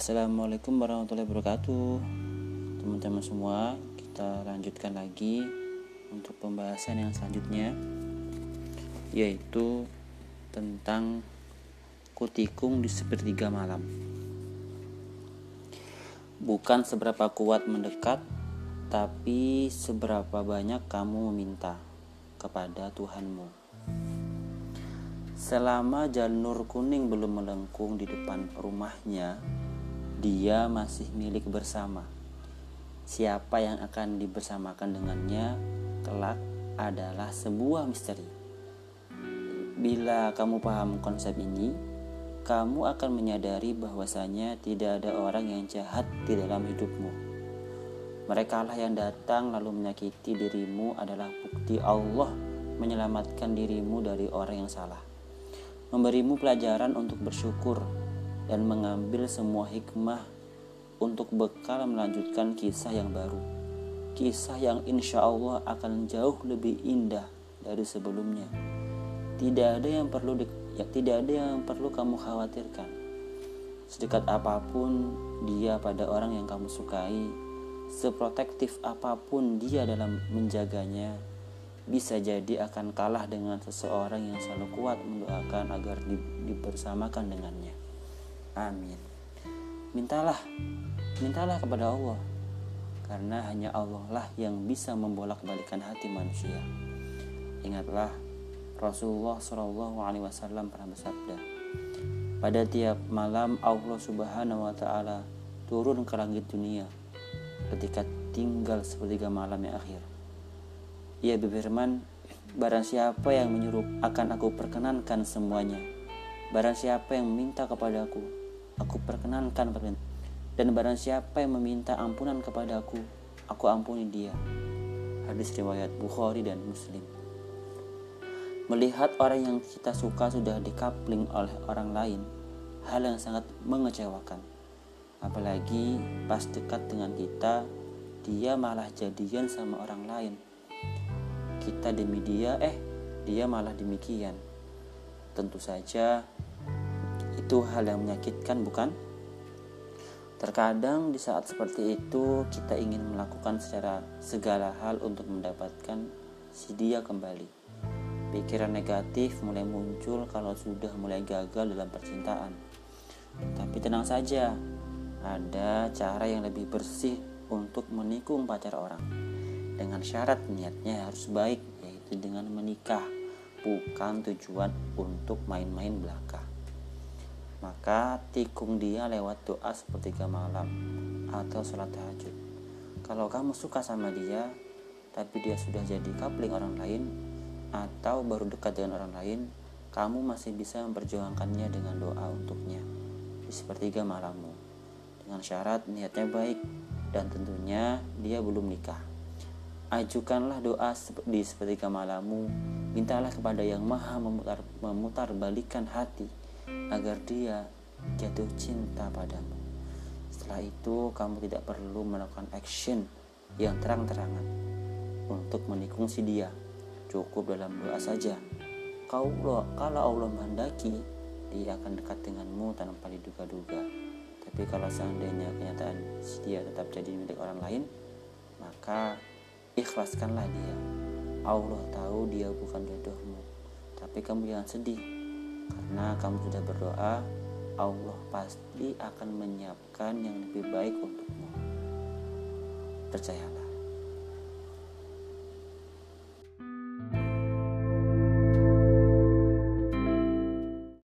Assalamualaikum warahmatullahi wabarakatuh. Teman-teman semua Kita lanjutkan lagi Untuk pembahasan yang selanjutnya Yaitu Tentang Kutikung di sepertiga malam. Bukan seberapa kuat mendekat Tapi seberapa banyak kamu meminta Kepada Tuhanmu. Selama janur kuning belum melengkung di depan rumahnya, dia masih milik bersama. Siapa yang akan dibersamakan dengannya kelak adalah sebuah misteri. Bila kamu paham konsep ini, kamu akan menyadari bahwasanya tidak ada orang yang jahat di dalam hidupmu. Mereka lah yang datang lalu menyakiti dirimu adalah bukti Allah menyelamatkan dirimu dari orang yang salah. Memberimu pelajaran untuk bersyukur dan mengambil semua hikmah untuk bekal melanjutkan kisah yang baru. Kisah yang insya Allah akan jauh lebih indah dari sebelumnya. Tidak ada yang perlu di, ya, tidak ada yang perlu kamu khawatirkan. Sedekat apa pun dia pada orang yang kamu sukai, seprotektif apa pun dia dalam menjaganya, bisa jadi akan kalah dengan seseorang yang selalu kuat mendoakan agar di, dibersamakan dengannya. Amin. Mintalah, mintalah kepada Allah, karena hanya Allah lah yang bisa membolak-balikan hati manusia. Ingatlah, Rasulullah Wasallam pernah bersabda, pada tiap malam Allah Subhanahu Wa Taala turun ke langit dunia ketika tinggal sepertiga malam yang akhir. Ia berfirman, barang siapa yang menyuruh akan aku perkenankan semuanya. Barang siapa yang meminta kepadaku, aku perkenankan. Dan barang siapa yang meminta ampunan kepada aku, aku ampuni dia. Hadis riwayat Bukhari dan Muslim. Melihat orang yang kita suka sudah dikapling oleh orang lain, hal yang sangat mengecewakan. Apalagi pas dekat dengan kita, dia malah jadian sama orang lain. Kita demi dia, eh, dia malah demikian. Tentu saja itu hal yang menyakitkan, bukan? Terkadang di saat seperti itu kita ingin melakukan secara segala hal untuk mendapatkan si dia kembali. Pikiran negatif mulai muncul kalau sudah mulai gagal dalam percintaan. Tapi tenang saja, ada cara yang lebih bersih untuk menikung pacar orang. Dengan syarat niatnya harus baik, yaitu dengan menikah, bukan tujuan untuk main-main belaka maka tikung dia lewat doa sepertiga malam atau sholat tahajud. Kalau kamu suka sama dia, tapi dia sudah jadi kapling orang lain atau baru dekat dengan orang lain, kamu masih bisa memperjuangkannya dengan doa untuknya di sepertiga malammu. Dengan syarat niatnya baik dan tentunya dia belum nikah. Ajukanlah doa di sepertiga malammu, mintalah kepada yang maha memutar, memutar balikan hati agar dia jatuh cinta padamu. Setelah itu, kamu tidak perlu melakukan action yang terang-terangan untuk menikung si dia. Cukup dalam doa saja. Kalau kalau Allah menghendaki, dia akan dekat denganmu tanpa diduga-duga. Tapi kalau seandainya kenyataan si dia tetap jadi milik orang lain, maka ikhlaskanlah dia. Allah tahu dia bukan jodohmu, tapi kamu jangan sedih karena kamu sudah berdoa, Allah pasti akan menyiapkan yang lebih baik untukmu. Percayalah.